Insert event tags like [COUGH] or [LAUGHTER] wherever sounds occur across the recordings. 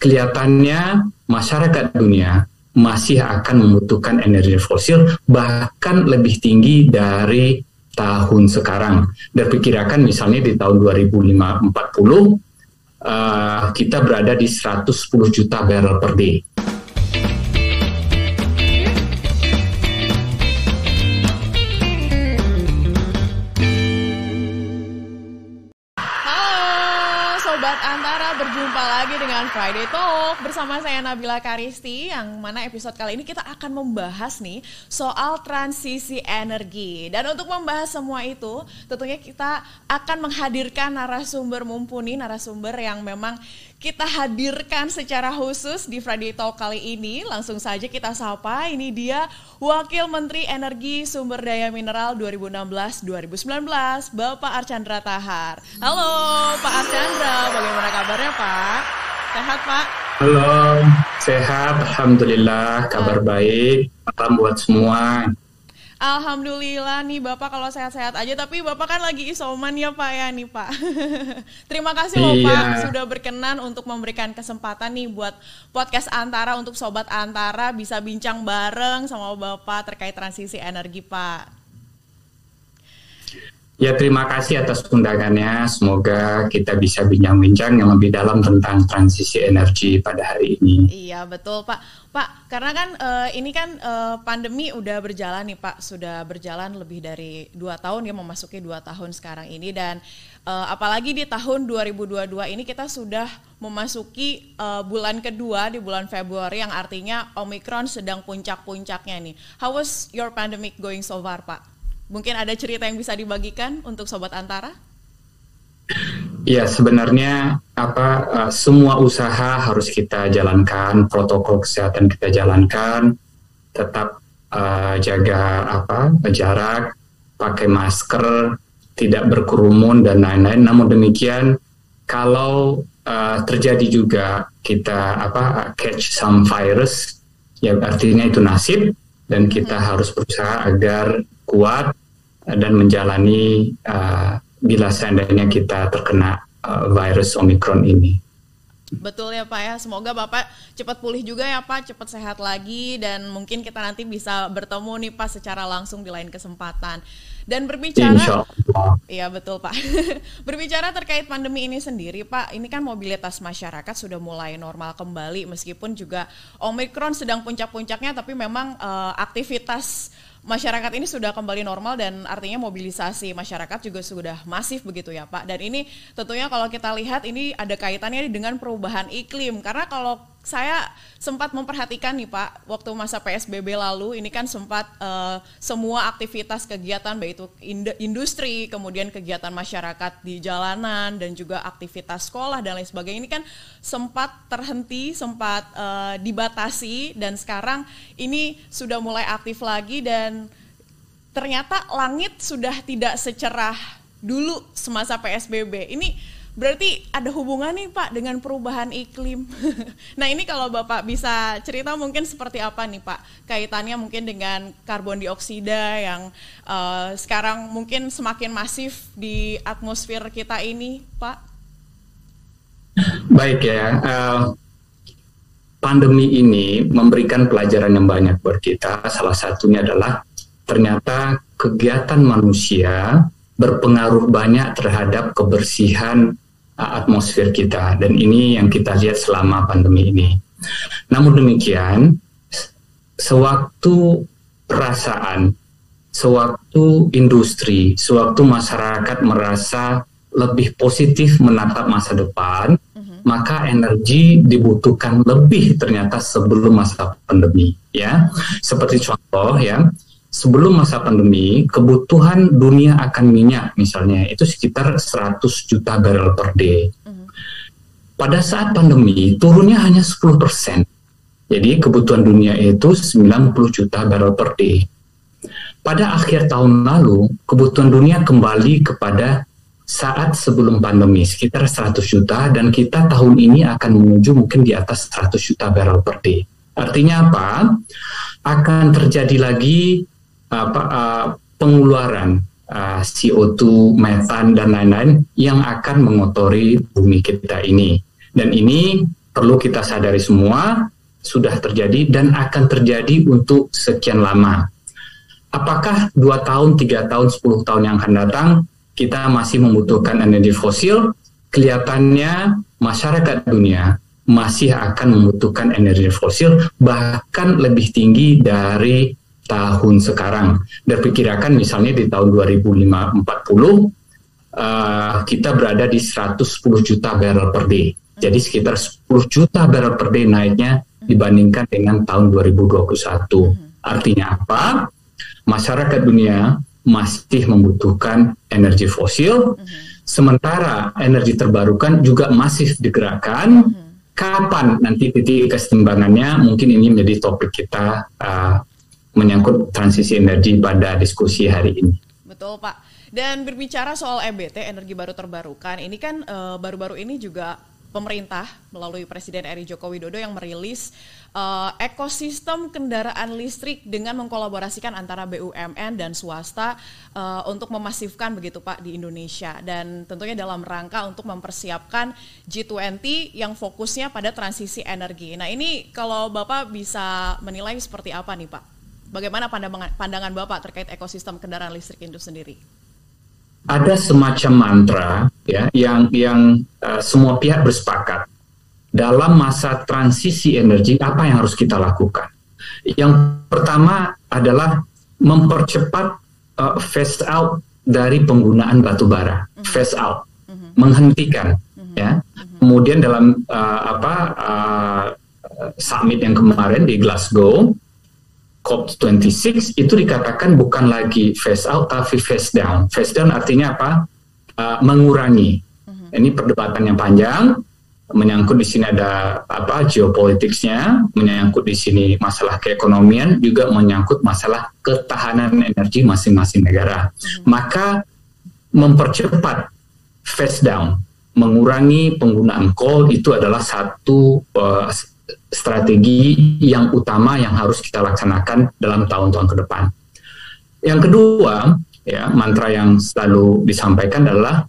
kelihatannya masyarakat dunia masih akan membutuhkan energi fosil bahkan lebih tinggi dari tahun sekarang. Diperkirakan misalnya di tahun 2040 uh, kita berada di 110 juta barrel per day. Friday Talk bersama saya Nabila Karisti yang mana episode kali ini kita akan membahas nih soal transisi energi. Dan untuk membahas semua itu tentunya kita akan menghadirkan narasumber mumpuni, narasumber yang memang kita hadirkan secara khusus di Friday Talk kali ini. Langsung saja kita sapa, ini dia Wakil Menteri Energi Sumber Daya Mineral 2016-2019, Bapak Archandra Tahar. Halo Pak Archandra, bagaimana kabarnya Pak? Sehat Pak? Halo, sehat. Alhamdulillah, kabar baik. Salam buat semua. Alhamdulillah nih Bapak kalau sehat-sehat aja tapi Bapak kan lagi isoman ya Pak ya nih Pak. [LAUGHS] Terima kasih loh iya. Pak sudah berkenan untuk memberikan kesempatan nih buat podcast Antara untuk sobat Antara bisa bincang bareng sama Bapak terkait transisi energi Pak. Ya terima kasih atas undangannya. Semoga kita bisa bincang-bincang yang lebih dalam tentang transisi energi pada hari ini. Iya betul Pak. Pak, karena kan uh, ini kan uh, pandemi udah berjalan nih Pak, sudah berjalan lebih dari dua tahun ya memasuki dua tahun sekarang ini dan uh, apalagi di tahun 2022 ini kita sudah memasuki uh, bulan kedua di bulan Februari yang artinya Omicron sedang puncak-puncaknya nih. How was your pandemic going so far Pak? Mungkin ada cerita yang bisa dibagikan untuk sobat Antara? Ya sebenarnya apa uh, semua usaha harus kita jalankan, protokol kesehatan kita jalankan, tetap uh, jaga apa jarak, pakai masker, tidak berkerumun dan lain-lain. Namun demikian kalau uh, terjadi juga kita apa catch some virus, ya artinya itu nasib dan kita hmm. harus berusaha agar kuat dan menjalani uh, bila seandainya kita terkena uh, virus Omicron ini. Betul ya Pak ya, semoga Bapak cepat pulih juga ya Pak, cepat sehat lagi dan mungkin kita nanti bisa bertemu nih Pak secara langsung di lain kesempatan. Dan berbicara, iya betul Pak. [LAUGHS] berbicara terkait pandemi ini sendiri Pak, ini kan mobilitas masyarakat sudah mulai normal kembali meskipun juga Omicron sedang puncak-puncaknya, tapi memang uh, aktivitas masyarakat ini sudah kembali normal dan artinya mobilisasi masyarakat juga sudah masif begitu ya Pak. Dan ini tentunya kalau kita lihat ini ada kaitannya dengan perubahan iklim karena kalau saya sempat memperhatikan nih Pak, waktu masa PSBB lalu ini kan sempat uh, semua aktivitas kegiatan baik itu industri, kemudian kegiatan masyarakat di jalanan dan juga aktivitas sekolah dan lain sebagainya ini kan sempat terhenti, sempat uh, dibatasi dan sekarang ini sudah mulai aktif lagi dan ternyata langit sudah tidak secerah dulu semasa PSBB. Ini Berarti ada hubungan nih Pak dengan perubahan iklim. [LAUGHS] nah ini kalau Bapak bisa cerita mungkin seperti apa nih Pak kaitannya mungkin dengan karbon dioksida yang uh, sekarang mungkin semakin masif di atmosfer kita ini Pak? Baik ya, uh, pandemi ini memberikan pelajaran yang banyak buat kita. Salah satunya adalah ternyata kegiatan manusia berpengaruh banyak terhadap kebersihan atmosfer kita dan ini yang kita lihat selama pandemi ini. Namun demikian, sewaktu perasaan, sewaktu industri, sewaktu masyarakat merasa lebih positif menatap masa depan, uh-huh. maka energi dibutuhkan lebih ternyata sebelum masa pandemi, ya. Seperti contoh ya, sebelum masa pandemi, kebutuhan dunia akan minyak misalnya itu sekitar 100 juta barrel per day. Mm-hmm. Pada saat pandemi turunnya hanya 10 persen. Jadi kebutuhan dunia itu 90 juta barrel per day. Pada akhir tahun lalu, kebutuhan dunia kembali kepada saat sebelum pandemi sekitar 100 juta dan kita tahun ini akan menuju mungkin di atas 100 juta barrel per day. Artinya apa? Akan terjadi lagi apa uh, pengeluaran uh, CO2, metan dan lain-lain yang akan mengotori bumi kita ini. Dan ini perlu kita sadari semua sudah terjadi dan akan terjadi untuk sekian lama. Apakah dua tahun, tiga tahun, sepuluh tahun yang akan datang kita masih membutuhkan energi fosil? Kelihatannya masyarakat dunia masih akan membutuhkan energi fosil bahkan lebih tinggi dari tahun sekarang. Diperkirakan misalnya di tahun 2040 uh, kita berada di 110 juta barrel per day. Jadi sekitar 10 juta barrel per day naiknya dibandingkan dengan tahun 2021. Artinya apa? Masyarakat dunia masih membutuhkan energi fosil, sementara energi terbarukan juga masih digerakkan kapan nanti titik kesetimbangannya mungkin ini menjadi topik kita uh, menyangkut transisi energi pada diskusi hari ini. Betul Pak. Dan berbicara soal EBT energi baru terbarukan, ini kan uh, baru-baru uh, ini juga pemerintah melalui Presiden RI Joko Widodo yang merilis uh, ekosistem kendaraan listrik dengan mengkolaborasikan antara BUMN dan swasta uh, untuk memasifkan begitu Pak di Indonesia dan tentunya dalam rangka untuk mempersiapkan G20 yang fokusnya pada transisi energi. Nah ini kalau Bapak bisa menilai seperti apa nih Pak? Bagaimana pandangan, pandangan Bapak terkait ekosistem kendaraan listrik itu sendiri? ada semacam mantra ya yang yang uh, semua pihak bersepakat dalam masa transisi energi apa yang harus kita lakukan. Yang pertama adalah mempercepat uh, phase out dari penggunaan batu bara, mm-hmm. phase out, mm-hmm. menghentikan mm-hmm. ya. Kemudian dalam uh, apa uh, summit yang kemarin di Glasgow COP26 itu dikatakan bukan lagi phase out tapi phase down. Phase down artinya apa? Uh, mengurangi. Uh-huh. Ini perdebatan yang panjang, menyangkut di sini ada apa geopolitiknya, menyangkut di sini masalah keekonomian, juga menyangkut masalah ketahanan energi masing-masing negara. Uh-huh. Maka mempercepat phase down, mengurangi penggunaan coal itu adalah satu uh, strategi yang utama yang harus kita laksanakan dalam tahun-tahun ke depan. Yang kedua, ya mantra yang selalu disampaikan adalah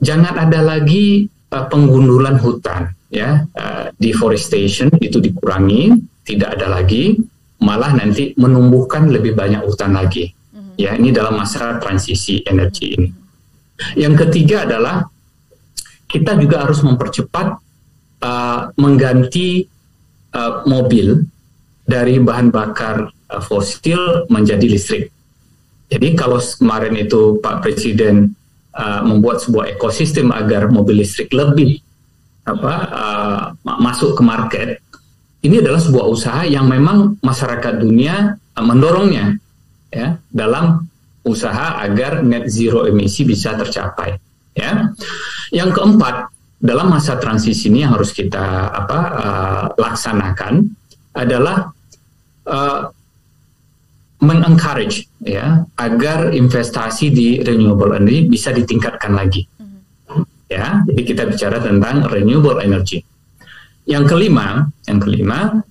jangan ada lagi uh, penggundulan hutan, ya uh, deforestation itu dikurangi, tidak ada lagi, malah nanti menumbuhkan lebih banyak hutan lagi. Mm-hmm. Ya, ini dalam masa transisi energi ini. Yang ketiga adalah kita juga harus mempercepat uh, mengganti uh, mobil dari bahan bakar uh, fosil menjadi listrik. Jadi kalau kemarin itu Pak Presiden uh, membuat sebuah ekosistem agar mobil listrik lebih apa uh, masuk ke market, ini adalah sebuah usaha yang memang masyarakat dunia uh, mendorongnya ya dalam usaha agar net zero emisi bisa tercapai. Ya, yang keempat dalam masa transisi ini yang harus kita apa uh, laksanakan adalah uh, mengencourage ya agar investasi di renewable energy bisa ditingkatkan lagi. Mm-hmm. Ya, jadi kita bicara tentang renewable energy. Yang kelima, yang kelima,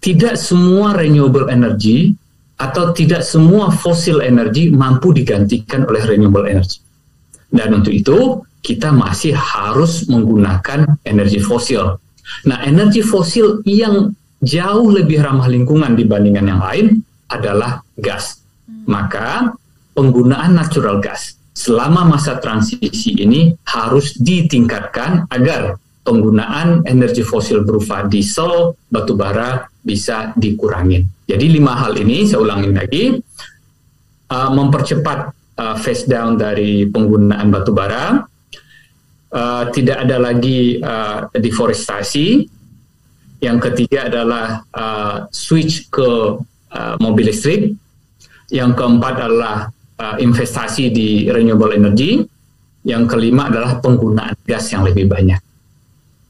tidak semua renewable energy atau tidak semua fosil energy mampu digantikan oleh renewable energy. Dan untuk itu kita masih harus menggunakan energi fosil. Nah, energi fosil yang jauh lebih ramah lingkungan dibandingkan yang lain adalah gas. Hmm. Maka penggunaan natural gas selama masa transisi ini harus ditingkatkan agar penggunaan energi fosil berupa diesel, batu bara bisa dikurangi. Jadi lima hal ini saya ulangin lagi, uh, mempercepat uh, phase down dari penggunaan batu bara, uh, tidak ada lagi uh, deforestasi. Yang ketiga adalah uh, switch ke uh, mobil listrik. Yang keempat adalah uh, investasi di renewable energy. Yang kelima adalah penggunaan gas yang lebih banyak.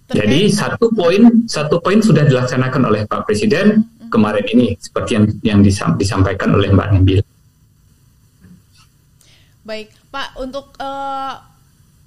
Jadi satu poin satu poin sudah dilaksanakan oleh Pak Presiden mm-hmm. kemarin ini seperti yang yang disampaikan oleh Mbak Nabil. Baik, Pak, untuk uh,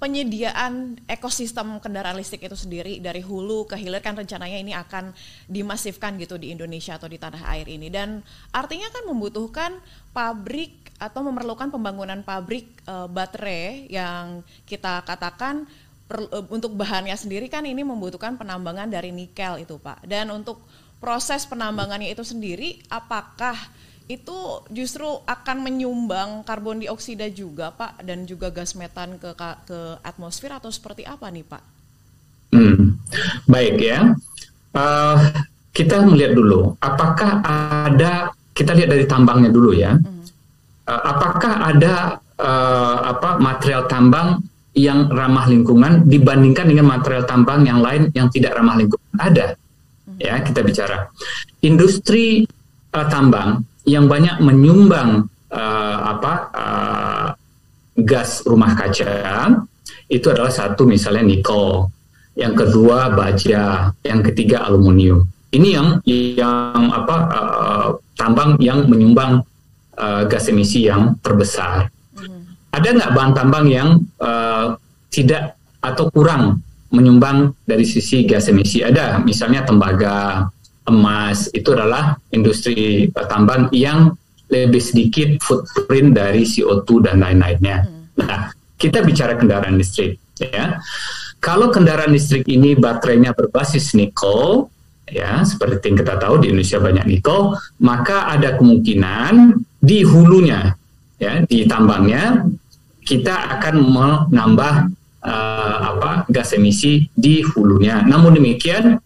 penyediaan ekosistem kendaraan listrik itu sendiri dari hulu ke hilir kan rencananya ini akan dimasifkan gitu di Indonesia atau di tanah air ini dan artinya kan membutuhkan pabrik atau memerlukan pembangunan pabrik e, baterai yang kita katakan per, uh, untuk bahannya sendiri kan ini membutuhkan penambangan dari nikel itu Pak. Dan untuk proses penambangannya itu sendiri apakah itu justru akan menyumbang karbon dioksida juga Pak dan juga gas metan ke ke atmosfer atau seperti apa nih Pak? Hmm, baik ya. Uh, kita melihat dulu apakah ada kita lihat dari tambangnya dulu ya. Hmm. Uh, apakah ada uh, apa material tambang yang ramah lingkungan dibandingkan dengan material tambang yang lain yang tidak ramah lingkungan? Ada. Hmm. Ya, kita bicara. Industri uh, tambang yang banyak menyumbang uh, apa uh, gas rumah kaca itu adalah satu misalnya nikel, yang kedua baja, yang ketiga aluminium. Ini yang yang apa uh, tambang yang menyumbang uh, gas emisi yang terbesar. Hmm. Ada nggak bahan tambang yang uh, tidak atau kurang menyumbang dari sisi gas emisi? Ada, misalnya tembaga, emas itu adalah industri tambang yang lebih sedikit footprint dari CO2 dan lain-lainnya. Hmm. Nah, kita bicara kendaraan listrik, ya. Kalau kendaraan listrik ini baterainya berbasis nikel, ya, seperti yang kita tahu di Indonesia banyak nikel, maka ada kemungkinan di hulunya, ya, di tambangnya kita akan menambah uh, apa gas emisi di hulunya. Namun demikian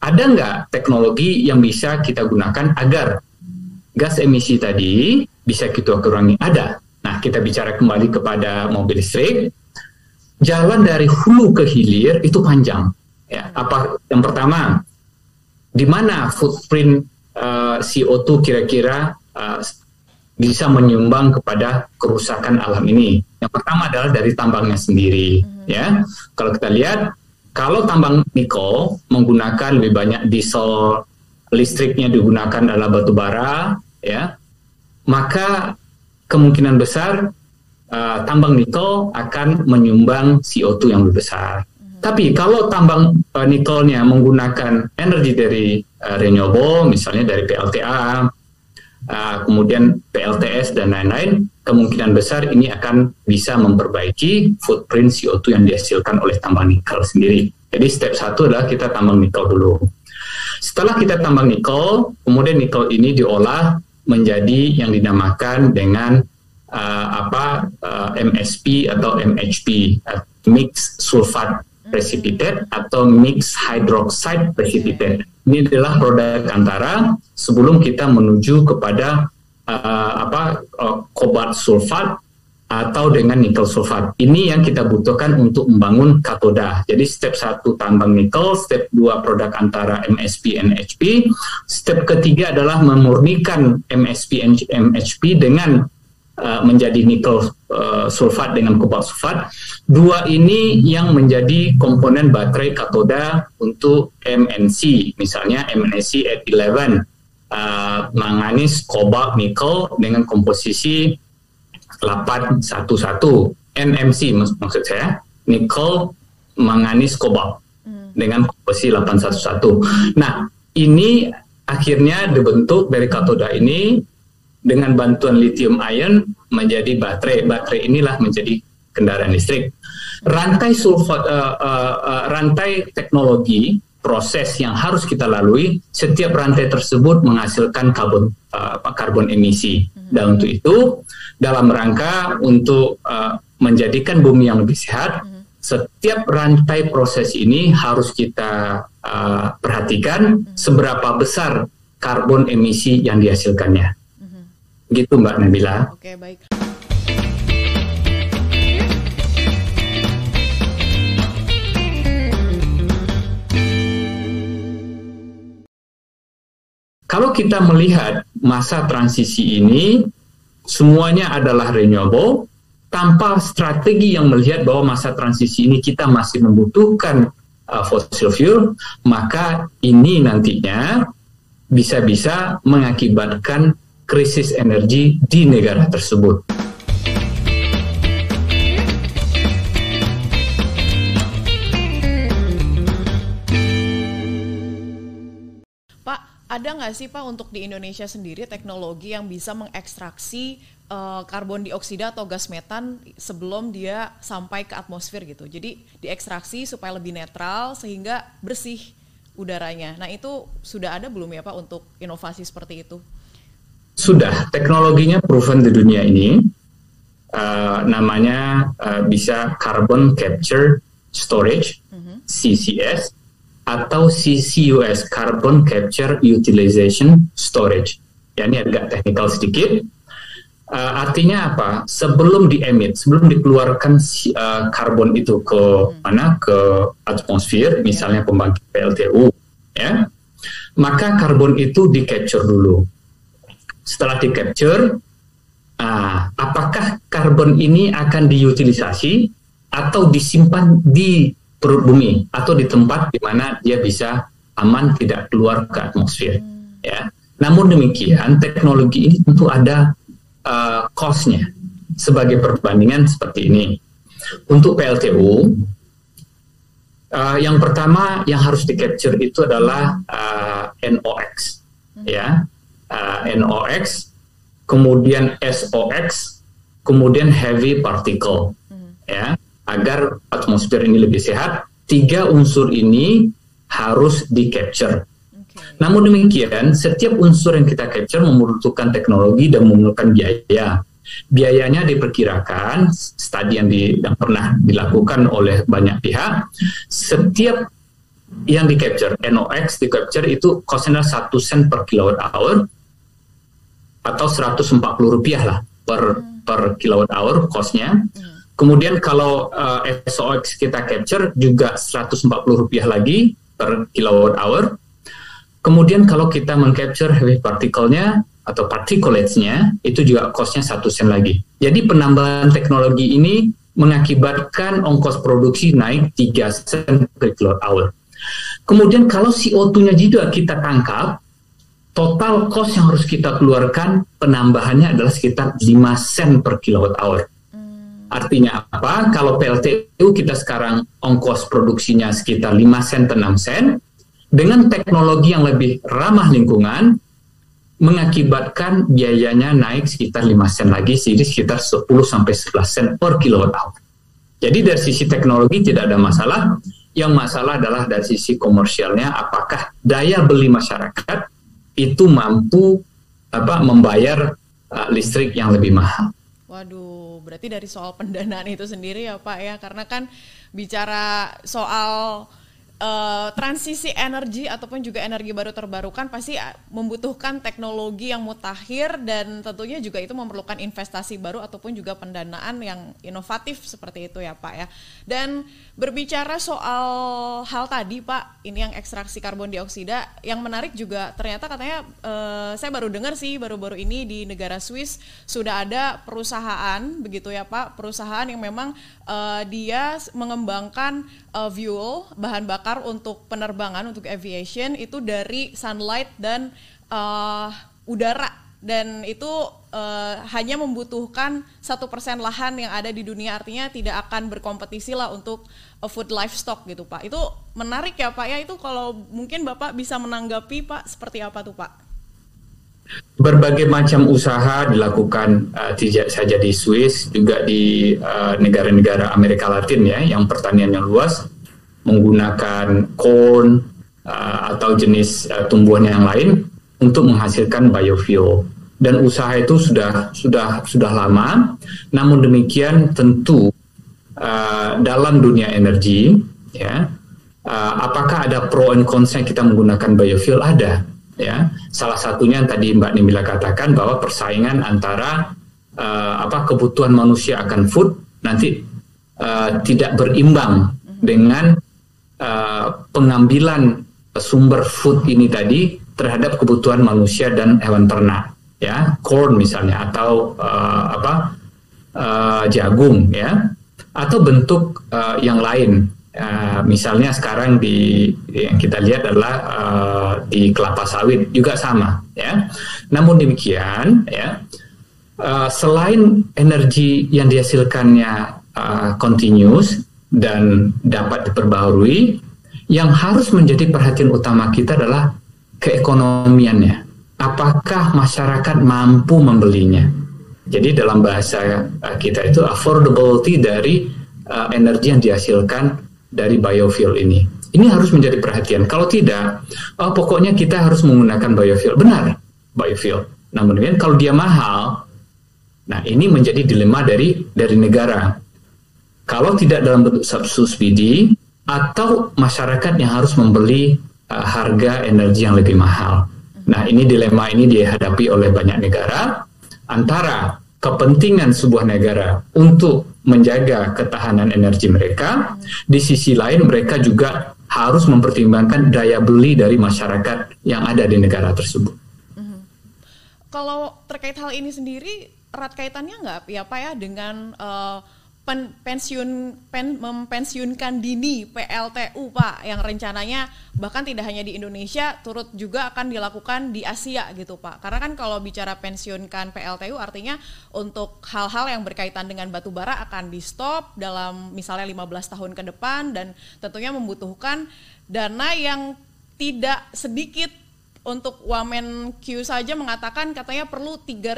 ada nggak teknologi yang bisa kita gunakan agar gas emisi tadi bisa kita kurangi? Ada. Nah, kita bicara kembali kepada mobil listrik. Jalan dari hulu ke hilir itu panjang. Ya, apa yang pertama? Di mana footprint uh, eh, CO2 kira-kira uh, bisa menyumbang kepada kerusakan alam ini? Yang pertama adalah dari tambangnya sendiri. Ya, kalau kita lihat kalau tambang nikel menggunakan lebih banyak diesel, listriknya digunakan adalah batu bara, ya, maka kemungkinan besar uh, tambang nikel akan menyumbang CO2 yang lebih besar. Hmm. Tapi kalau tambang uh, nikelnya menggunakan energi dari uh, renewable, misalnya dari PLTA, uh, kemudian PLTS dan lain-lain, kemungkinan besar ini akan bisa memperbaiki footprint CO2 yang dihasilkan oleh tambang nikel sendiri. Jadi step satu adalah kita tambang nikel dulu. Setelah kita tambang nikel, kemudian nikel ini diolah menjadi yang dinamakan dengan uh, apa uh, MSP atau MHP, uh, mixed sulfate precipitate atau mixed hydroxide precipitate. Ini adalah produk antara sebelum kita menuju kepada uh, apa uh, kobalt sulfat atau dengan nikel sulfat. Ini yang kita butuhkan untuk membangun katoda. Jadi step satu tambang nikel, step dua produk antara MSP dan HP, step ketiga adalah memurnikan MSP MHP dengan uh, menjadi nikel uh, sulfat dengan kobalt sulfat. Dua ini yang menjadi komponen baterai katoda untuk MNC, misalnya MNC at 11 uh, manganis kobalt nikel dengan komposisi 811 NMC mak maksud saya nikel manganis kobalt hmm. dengan komposisi 811. Nah, ini akhirnya dibentuk dari katoda ini dengan bantuan lithium ion menjadi baterai. Baterai inilah menjadi kendaraan listrik. Rantai sulfat uh, uh, uh, rantai teknologi proses yang harus kita lalui, setiap rantai tersebut menghasilkan karbon uh, karbon emisi. Hmm. Dan untuk itu, dalam rangka untuk uh, menjadikan bumi yang lebih sehat, hmm. setiap rantai proses ini harus kita uh, perhatikan hmm. seberapa besar karbon emisi yang dihasilkannya. Gitu Mbak Nabila. Oke, baik. Kalau kita melihat masa transisi ini, semuanya adalah renewable, tanpa strategi yang melihat bahwa masa transisi ini kita masih membutuhkan uh, fossil fuel, maka ini nantinya bisa-bisa mengakibatkan krisis energi di negara tersebut. ada nggak sih Pak untuk di Indonesia sendiri teknologi yang bisa mengekstraksi uh, karbon dioksida atau gas metan sebelum dia sampai ke atmosfer gitu. Jadi diekstraksi supaya lebih netral sehingga bersih udaranya. Nah itu sudah ada belum ya Pak untuk inovasi seperti itu? Sudah, teknologinya proven di dunia ini. Uh, namanya uh, bisa carbon capture storage, mm-hmm. -huh. CCS, atau CCUS, carbon capture utilization storage. Ya ini agak teknikal sedikit Uh, artinya apa? Sebelum diemit, sebelum dikeluarkan uh, karbon itu ke hmm. mana? Ke atmosfer, misalnya pembangkit PLTU, ya. Maka karbon itu di capture dulu. Setelah di capture, uh, apakah karbon ini akan diutilisasi atau disimpan di perut bumi atau di tempat di mana dia bisa aman tidak keluar ke atmosfer, hmm. ya. Namun demikian, teknologi ini tentu ada uh, cost-nya sebagai perbandingan seperti ini. Untuk PLTU, uh, yang pertama yang harus di capture itu adalah uh, NOx, ya, uh, NOx, kemudian SOx, kemudian heavy particle, ya, agar atmosfer ini lebih sehat. Tiga unsur ini harus di capture namun demikian, setiap unsur yang kita capture membutuhkan teknologi dan memerlukan biaya. Biayanya diperkirakan, studi yang, di, yang pernah dilakukan oleh banyak pihak, setiap yang di capture, NOx di capture itu costnya 1 sen per kilowatt hour atau 140 rupiah lah per per kilowatt hour costnya. Kemudian kalau uh, SOX kita capture juga 140 rupiah lagi per kilowatt hour. Kemudian kalau kita mengcapture heavy particle-nya atau particulates-nya itu juga cost-nya satu sen lagi. Jadi penambahan teknologi ini mengakibatkan ongkos produksi naik 3 sen per kilowatt hour. Kemudian kalau CO2-nya juga kita tangkap, total cost yang harus kita keluarkan penambahannya adalah sekitar 5 sen per kilowatt hour. Hmm. Artinya apa? Kalau PLTU kita sekarang ongkos produksinya sekitar 5 sen per 6 sen, dengan teknologi yang lebih ramah lingkungan mengakibatkan biayanya naik sekitar 5 sen lagi, jadi sekitar 10 sampai 11 sen per kilowatt hour. Jadi dari sisi teknologi tidak ada masalah, yang masalah adalah dari sisi komersialnya apakah daya beli masyarakat itu mampu apa membayar uh, listrik yang lebih mahal. Waduh, berarti dari soal pendanaan itu sendiri ya Pak ya, karena kan bicara soal uh, transisi energi ataupun juga energi baru terbarukan pasti eh, membutuhkan teknologi yang mutakhir dan tentunya juga itu memerlukan investasi baru ataupun juga pendanaan yang inovatif seperti itu ya Pak ya. Dan berbicara soal hal tadi Pak, ini yang ekstraksi karbon dioksida yang menarik juga ternyata katanya uh, saya baru dengar sih baru-baru ini di negara Swiss sudah ada perusahaan begitu ya Pak, perusahaan yang memang uh, dia mengembangkan uh, fuel bahan bakar untuk penerbangan untuk aviation itu dari sunlight dan uh, udara. Dan itu uh, hanya membutuhkan satu persen lahan yang ada di dunia. Artinya tidak akan berkompetisi lah untuk uh, food livestock gitu pak. Itu menarik ya pak. Ya itu kalau mungkin bapak bisa menanggapi pak seperti apa tuh pak berbagai macam usaha dilakukan uh, tidak saja di Swiss juga di uh, negara-negara uh, Amerika Latin ya yang pertaniannya luas menggunakan corn uh, atau jenis uh, tumbuhan yang lain untuk menghasilkan biofuel. Dan usaha itu sudah sudah sudah lama. Namun demikian tentu uh, dalam dunia energi ya uh, apakah ada pro and contra kita menggunakan biofuel? Ada ya salah satunya yang tadi Mbak Nimila katakan bahwa persaingan antara uh, apa kebutuhan manusia akan food nanti uh, tidak berimbang dengan uh, pengambilan sumber food ini tadi terhadap kebutuhan manusia dan hewan ternak ya corn misalnya atau uh, apa uh, jagung ya atau bentuk uh, yang lain Uh, misalnya sekarang di yang kita lihat adalah uh, di kelapa sawit juga sama ya. Namun demikian ya uh, selain energi yang dihasilkannya uh, continuous dan dapat diperbaharui, yang harus menjadi perhatian utama kita adalah keekonomiannya. Apakah masyarakat mampu membelinya? Jadi dalam bahasa kita itu affordability dari uh, energi yang dihasilkan dari biofuel ini. Ini harus menjadi perhatian. Kalau tidak, oh, pokoknya kita harus menggunakan biofuel. Benar, biofuel. Namun demikian kalau dia mahal, nah ini menjadi dilema dari dari negara. Kalau tidak dalam bentuk subsidi atau masyarakat yang harus membeli uh, harga energi yang lebih mahal. Nah, ini dilema ini dihadapi oleh banyak negara antara kepentingan sebuah negara untuk menjaga ketahanan energi mereka, di sisi lain mereka juga harus mempertimbangkan daya beli dari masyarakat yang ada di negara tersebut. Mm-hmm. Kalau terkait hal ini sendiri, erat kaitannya nggak ya Pak ya dengan uh, pen, pensiun pen, mempensiunkan dini PLTU Pak yang rencananya bahkan tidak hanya di Indonesia turut juga akan dilakukan di Asia gitu Pak. Karena kan kalau bicara pensiunkan PLTU artinya untuk hal-hal yang berkaitan dengan batu bara akan di stop dalam misalnya 15 tahun ke depan dan tentunya membutuhkan dana yang tidak sedikit untuk Wamen Q saja mengatakan katanya perlu 3.500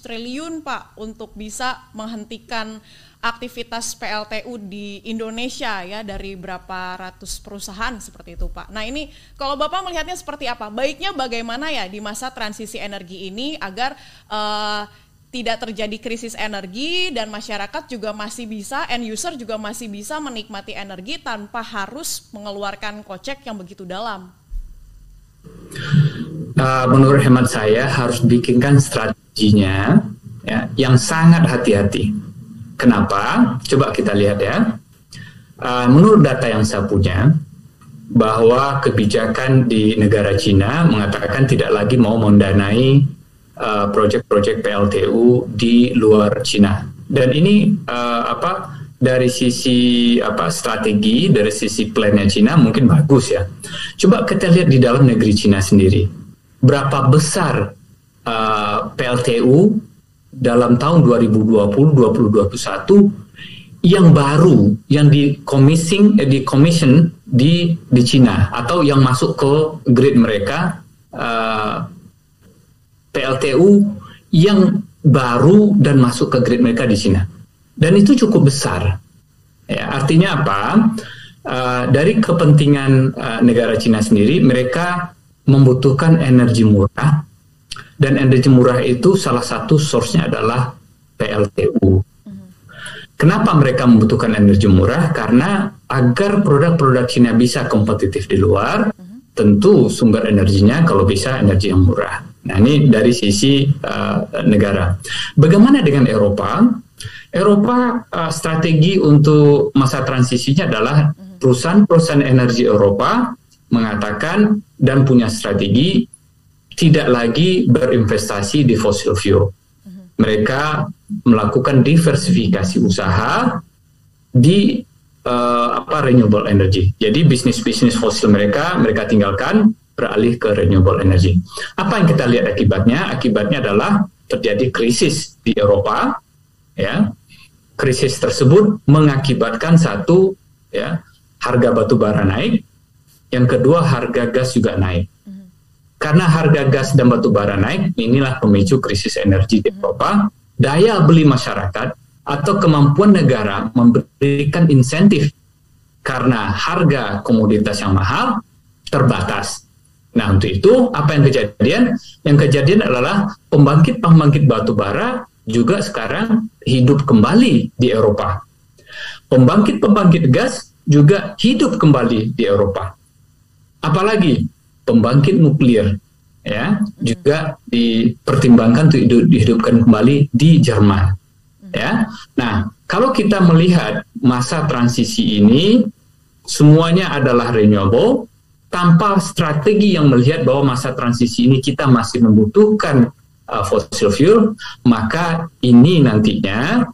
triliun Pak untuk bisa menghentikan aktivitas PLTU di Indonesia ya dari berapa ratus perusahaan seperti itu Pak. Nah ini kalau Bapak melihatnya seperti apa? Baiknya bagaimana ya di masa transisi energi ini agar uh, tidak terjadi krisis energi dan masyarakat juga masih bisa end user juga masih bisa menikmati energi tanpa harus mengeluarkan kocek yang begitu dalam. Uh, menurut hemat saya harus bikinkan strateginya ya, yang sangat hati-hati. Kenapa? Coba kita lihat ya. Uh, menurut data yang saya punya, bahwa kebijakan di negara Cina mengatakan tidak lagi mau mendanai uh, proyek-proyek PLTU di luar Cina. Dan ini uh, apa? Dari sisi apa strategi dari sisi plannya Cina mungkin bagus ya. Coba kita lihat di dalam negeri Cina sendiri berapa besar uh, PLTU dalam tahun 2020-2021 yang baru yang di commission eh, di commission di di Cina atau yang masuk ke grid mereka uh, PLTU yang baru dan masuk ke grid mereka di Cina dan itu cukup besar. Ya, artinya apa? Uh, dari kepentingan uh, negara Cina sendiri, mereka membutuhkan energi murah, dan energi murah itu salah satu source-nya adalah PLTU. Kenapa mereka membutuhkan energi murah? Karena agar produk-produk Cina bisa kompetitif di luar, tentu sumber energinya kalau bisa energi yang murah. Nah ini dari sisi uh, negara. Bagaimana dengan Eropa? Eropa uh, strategi untuk masa transisinya adalah perusahaan-perusahaan energi Eropa mengatakan dan punya strategi tidak lagi berinvestasi di fossil fuel. Mereka melakukan diversifikasi usaha di uh, apa renewable energy. Jadi bisnis-bisnis fosil mereka mereka tinggalkan beralih ke renewable energy. Apa yang kita lihat akibatnya? Akibatnya adalah terjadi krisis di Eropa ya krisis tersebut mengakibatkan satu ya harga batu bara naik yang kedua harga gas juga naik mm-hmm. karena harga gas dan batu bara naik inilah pemicu krisis energi di mm-hmm. Eropa daya beli masyarakat atau kemampuan negara memberikan insentif karena harga komoditas yang mahal terbatas Nah, untuk itu apa yang kejadian? Yang kejadian adalah pembangkit-pembangkit batu bara juga sekarang hidup kembali di Eropa. Pembangkit-pembangkit gas juga hidup kembali di Eropa. Apalagi pembangkit nuklir ya juga dipertimbangkan untuk dihidupkan kembali di Jerman. Ya. Nah, kalau kita melihat masa transisi ini semuanya adalah renewable tanpa strategi yang melihat bahwa masa transisi ini kita masih membutuhkan uh, fossil fuel, maka ini nantinya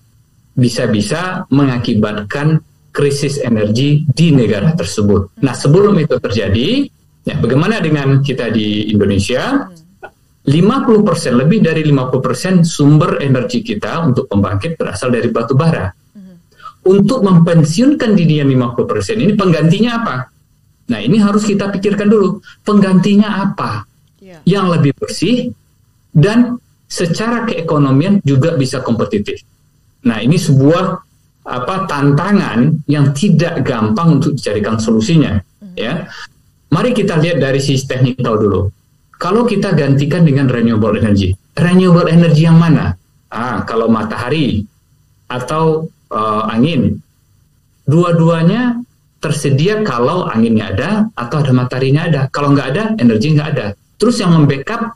bisa-bisa mengakibatkan krisis energi di negara tersebut. Nah, sebelum itu terjadi, ya bagaimana dengan kita di Indonesia? 50% lebih dari 50% sumber energi kita untuk pembangkit berasal dari batu bara. Untuk mempensiunkan diri yang 50% ini penggantinya apa? Nah, ini harus kita pikirkan dulu. Penggantinya apa? Yeah. Yang lebih bersih, dan secara keekonomian juga bisa kompetitif. Nah, ini sebuah apa tantangan yang tidak gampang untuk dicarikan solusinya, ya. Mari kita lihat dari sisi teknikal dulu. Kalau kita gantikan dengan renewable energy, renewable energy yang mana? Ah, kalau matahari atau uh, angin, dua-duanya tersedia kalau anginnya ada atau ada mataharinya ada. Kalau nggak ada, energi nggak ada. Terus yang membackup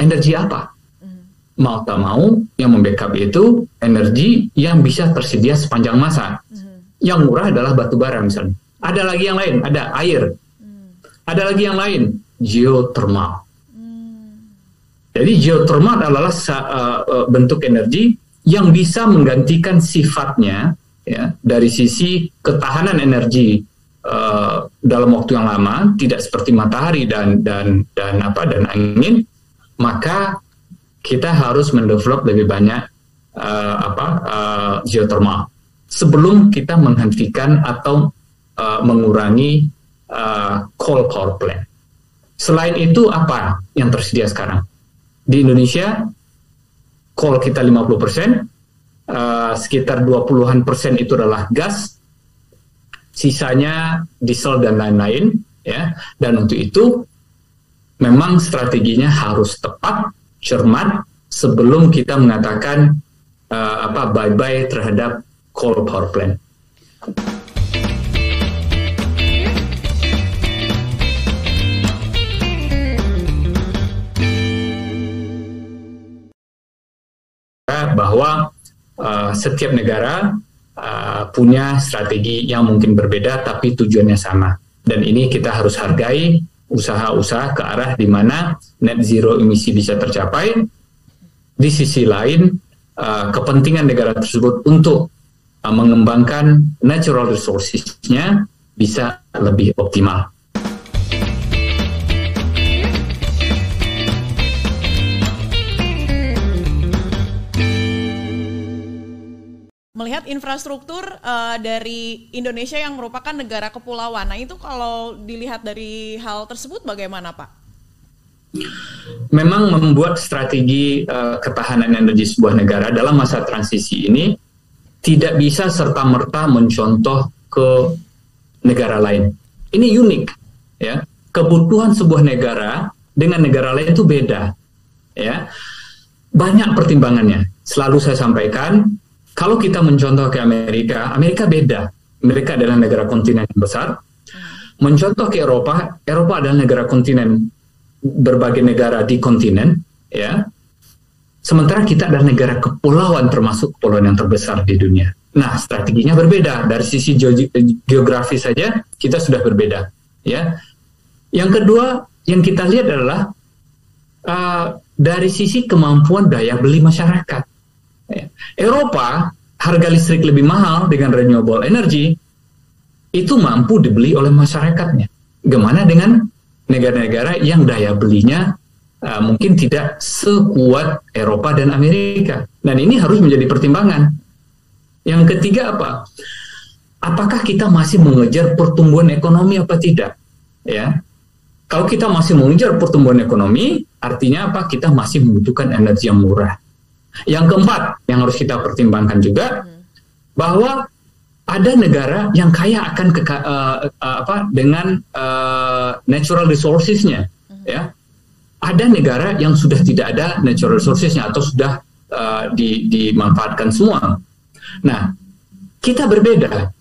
energi apa? Hmm. Mau tak mau, yang membackup itu energi yang bisa tersedia sepanjang masa. Hmm. Yang murah adalah batu bara misalnya. Ada lagi yang lain, ada air. Hmm. Ada lagi yang lain, geothermal. Jadi geothermal adalah uh, bentuk energi yang bisa menggantikan sifatnya ya dari sisi ketahanan energi uh, dalam waktu yang lama tidak seperti matahari dan dan dan apa dan angin maka kita harus mendevelop lebih banyak uh, apa uh, geothermal sebelum kita menghentikan atau uh, mengurangi uh, coal power plant. Selain itu apa yang tersedia sekarang? Di Indonesia coal kita 50 persen, uh, sekitar 20-an persen itu adalah gas, sisanya diesel dan lain-lain, ya. Dan untuk itu memang strateginya harus tepat, cermat sebelum kita mengatakan uh, apa bye-bye terhadap coal power plant. bahwa uh, setiap negara uh, punya strategi yang mungkin berbeda tapi tujuannya sama. Dan ini kita harus hargai usaha-usaha ke arah di mana net zero emisi bisa tercapai. Di sisi lain, uh, kepentingan negara tersebut untuk uh, mengembangkan natural resources-nya bisa lebih optimal. Melihat infrastruktur uh, dari Indonesia yang merupakan negara kepulauan. Nah, itu kalau dilihat dari hal tersebut bagaimana, Pak? Memang membuat strategi uh, ketahanan energi sebuah negara dalam masa transisi ini tidak bisa serta-merta mencontoh ke negara lain. Ini unik, ya. Kebutuhan sebuah negara dengan negara lain itu beda, ya. Banyak pertimbangannya. Selalu saya sampaikan, kalau kita mencontoh ke Amerika, Amerika beda. Mereka adalah negara kontinen besar. Mencontoh ke Eropa, Eropa adalah negara kontinen berbagai negara di kontinen, ya. Sementara kita adalah negara kepulauan termasuk kepulauan yang terbesar di dunia. Nah, strateginya berbeda dari sisi geografi saja kita sudah berbeda, ya. Yang kedua yang kita lihat adalah uh, dari sisi kemampuan daya beli masyarakat Ya. Eropa harga listrik lebih mahal dengan renewable energy itu mampu dibeli oleh masyarakatnya. Gimana dengan negara-negara yang daya belinya uh, mungkin tidak sekuat Eropa dan Amerika. Dan ini harus menjadi pertimbangan. Yang ketiga apa? Apakah kita masih mengejar pertumbuhan ekonomi apa tidak? Ya. Kalau kita masih mengejar pertumbuhan ekonomi, artinya apa? Kita masih membutuhkan energi yang murah. Yang keempat yang harus kita pertimbangkan juga bahwa ada negara yang kaya akan ke, uh, uh, apa dengan uh, natural resources-nya, ya. Ada negara yang sudah tidak ada natural resources-nya atau sudah uh, di, dimanfaatkan semua. Nah, kita berbeda.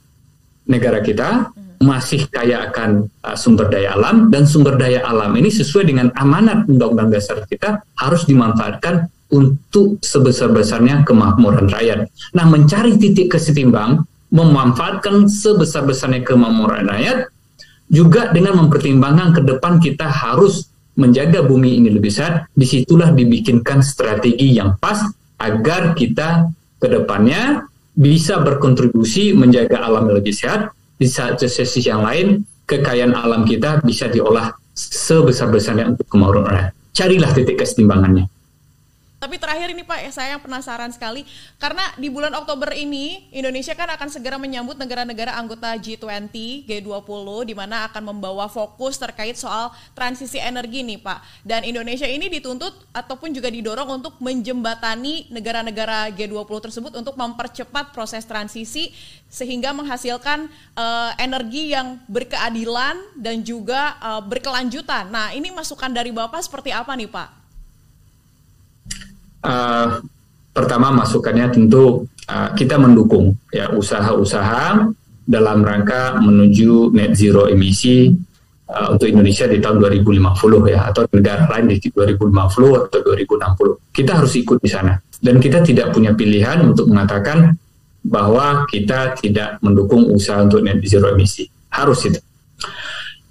Negara kita masih kaya akan uh, sumber daya alam dan sumber daya alam ini sesuai dengan amanat undang-undang dasar kita harus dimanfaatkan untuk sebesar-besarnya kemakmuran rakyat. Nah, mencari titik kesetimbang, memanfaatkan sebesar-besarnya kemakmuran rakyat, juga dengan mempertimbangkan ke depan kita harus menjaga bumi ini lebih sehat, di situlah dibikinkan strategi yang pas agar kita ke depannya bisa berkontribusi menjaga alam lebih sehat, di saat sisi yang lain kekayaan alam kita bisa diolah sebesar-besarnya untuk kemakmuran rakyat. Carilah titik kesetimbangannya. Tapi terakhir ini Pak, saya penasaran sekali karena di bulan Oktober ini Indonesia kan akan segera menyambut negara-negara anggota G20, G20 di mana akan membawa fokus terkait soal transisi energi nih Pak. Dan Indonesia ini dituntut ataupun juga didorong untuk menjembatani negara-negara G20 tersebut untuk mempercepat proses transisi sehingga menghasilkan uh, energi yang berkeadilan dan juga uh, berkelanjutan. Nah, ini masukan dari Bapak seperti apa nih Pak? Uh, pertama masukannya tentu uh, kita mendukung ya usaha-usaha dalam rangka menuju net zero emisi uh, untuk Indonesia di tahun 2050 ya atau negara lain di 2050 atau 2060. Kita harus ikut di sana dan kita tidak punya pilihan untuk mengatakan bahwa kita tidak mendukung usaha untuk net zero emisi. Harus itu.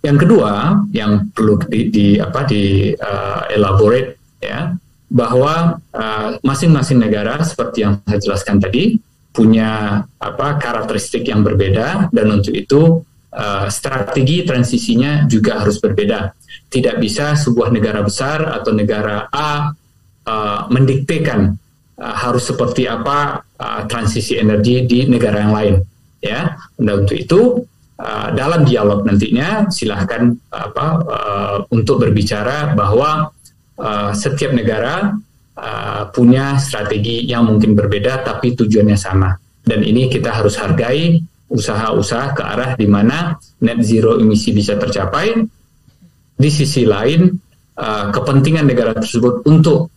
Yang kedua, yang perlu di, di apa di uh, elaborate ya, bahwa uh, masing-masing negara seperti yang saya jelaskan tadi punya apa karakteristik yang berbeda dan untuk itu uh, strategi transisinya juga harus berbeda. Tidak bisa sebuah negara besar atau negara A uh, mendiktekan uh, harus seperti apa uh, transisi energi di negara yang lain ya dan untuk itu uh, dalam dialog nantinya silahkan apa uh, untuk berbicara bahwa uh, setiap negara uh, punya strategi yang mungkin berbeda tapi tujuannya sama dan ini kita harus hargai usaha-usaha ke arah di mana net zero emisi bisa tercapai di sisi lain uh, kepentingan negara tersebut untuk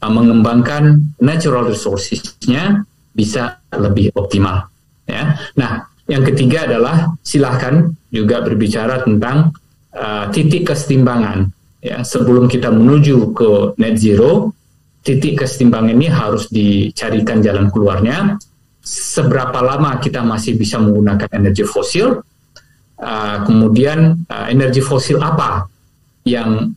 uh, mengembangkan natural resources-nya bisa lebih optimal. Ya. Nah, yang ketiga adalah silahkan juga berbicara tentang uh, titik kesetimbangan. Ya, sebelum kita menuju ke net zero, titik kesetimbangan ini harus dicarikan jalan keluarnya. Seberapa lama kita masih bisa menggunakan energi fosil? Uh, kemudian uh, energi fosil apa yang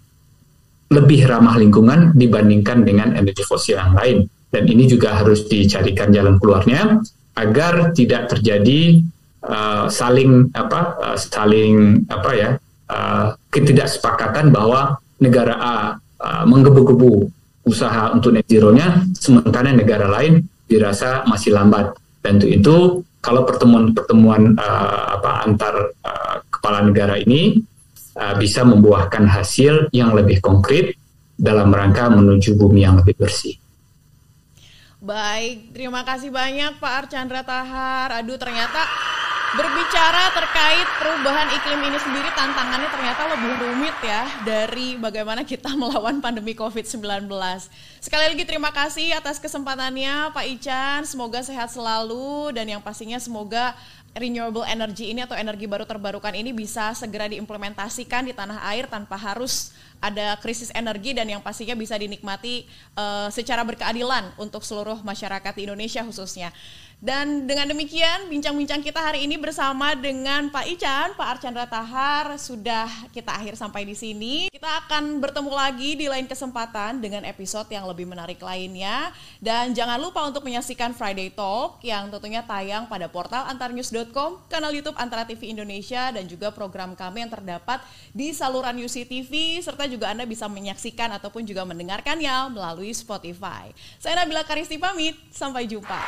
lebih ramah lingkungan dibandingkan dengan energi fosil yang lain. Dan ini juga harus dicarikan jalan keluarnya agar tidak terjadi uh, saling apa uh, saling apa ya uh, ketidaksepakatan bahwa negara A uh, menggebu-gebu usaha untuk net zero-nya sementara negara lain dirasa masih lambat. Dan untuk itu kalau pertemuan-pertemuan uh, antar uh, kepala negara ini uh, bisa membuahkan hasil yang lebih konkret dalam rangka menuju bumi yang lebih bersih. Baik, terima kasih banyak Pak Archandra Tahar. Aduh, ternyata berbicara terkait perubahan iklim ini sendiri tantangannya ternyata lebih rumit ya dari bagaimana kita [LAUGHS] melawan pandemi COVID-19. Sekali lagi terima kasih atas kesempatannya Pak Ican. Semoga sehat selalu dan yang pastinya semoga renewable energy ini atau energi baru terbarukan ini bisa segera diimplementasikan di tanah air tanpa harus ada krisis energi dan yang pastinya bisa dinikmati uh, secara berkeadilan untuk seluruh masyarakat di Indonesia khususnya. Dan dengan demikian bincang-bincang kita hari ini bersama dengan Pak Ican, Pak Archandra Tahar sudah kita akhir sampai di sini. Kita akan bertemu lagi di lain kesempatan dengan episode yang lebih menarik lainnya. Dan jangan lupa untuk menyaksikan Friday Talk yang tentunya tayang pada portal antarnews.com, kanal YouTube Antara TV Indonesia dan juga program kami yang terdapat di saluran UCTV serta juga Anda bisa menyaksikan ataupun juga mendengarkannya melalui Spotify. Saya Nabila Karisti pamit, sampai jumpa.